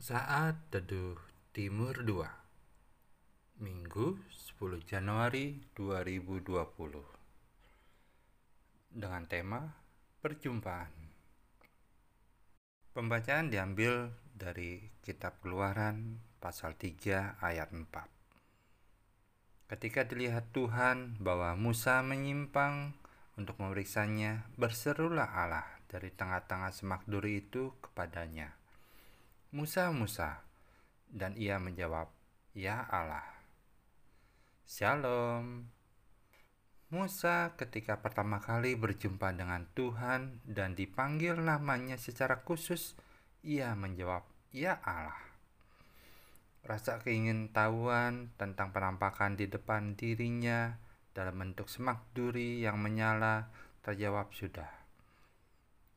Saat Teduh Timur 2 Minggu 10 Januari 2020 Dengan tema Perjumpaan. Pembacaan diambil dari Kitab Keluaran pasal 3 ayat 4 Ketika dilihat Tuhan bahwa Musa menyimpang untuk memeriksanya, berserulah Allah dari tengah-tengah semak duri itu kepadanya. Musa, Musa. Dan ia menjawab, Ya Allah. Shalom. Musa ketika pertama kali berjumpa dengan Tuhan dan dipanggil namanya secara khusus, ia menjawab, Ya Allah. Rasa keingintahuan tentang penampakan di depan dirinya dalam bentuk semak duri yang menyala terjawab sudah.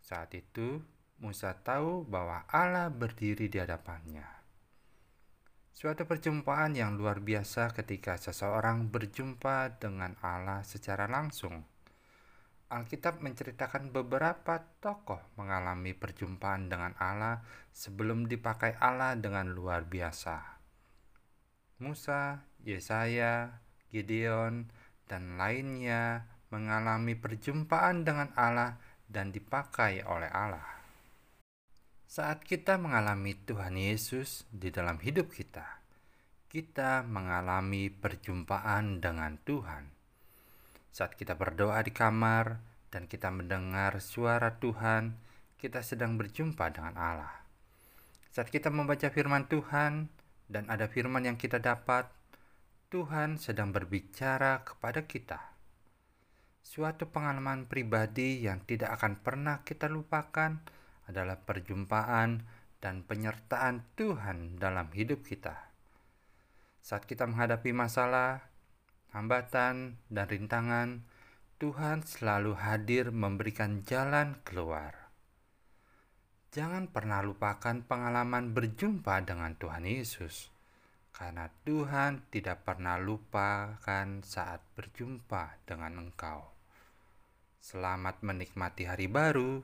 Saat itu, Musa tahu bahwa Allah berdiri di hadapannya. Suatu perjumpaan yang luar biasa ketika seseorang berjumpa dengan Allah secara langsung. Alkitab menceritakan beberapa tokoh mengalami perjumpaan dengan Allah sebelum dipakai Allah dengan luar biasa. Musa, Yesaya, Gideon, dan lainnya mengalami perjumpaan dengan Allah dan dipakai oleh Allah. Saat kita mengalami Tuhan Yesus di dalam hidup kita, kita mengalami perjumpaan dengan Tuhan. Saat kita berdoa di kamar dan kita mendengar suara Tuhan, kita sedang berjumpa dengan Allah. Saat kita membaca firman Tuhan dan ada firman yang kita dapat, Tuhan sedang berbicara kepada kita. Suatu pengalaman pribadi yang tidak akan pernah kita lupakan adalah perjumpaan dan penyertaan Tuhan dalam hidup kita. Saat kita menghadapi masalah, hambatan, dan rintangan, Tuhan selalu hadir memberikan jalan keluar. Jangan pernah lupakan pengalaman berjumpa dengan Tuhan Yesus, karena Tuhan tidak pernah lupakan saat berjumpa dengan engkau. Selamat menikmati hari baru.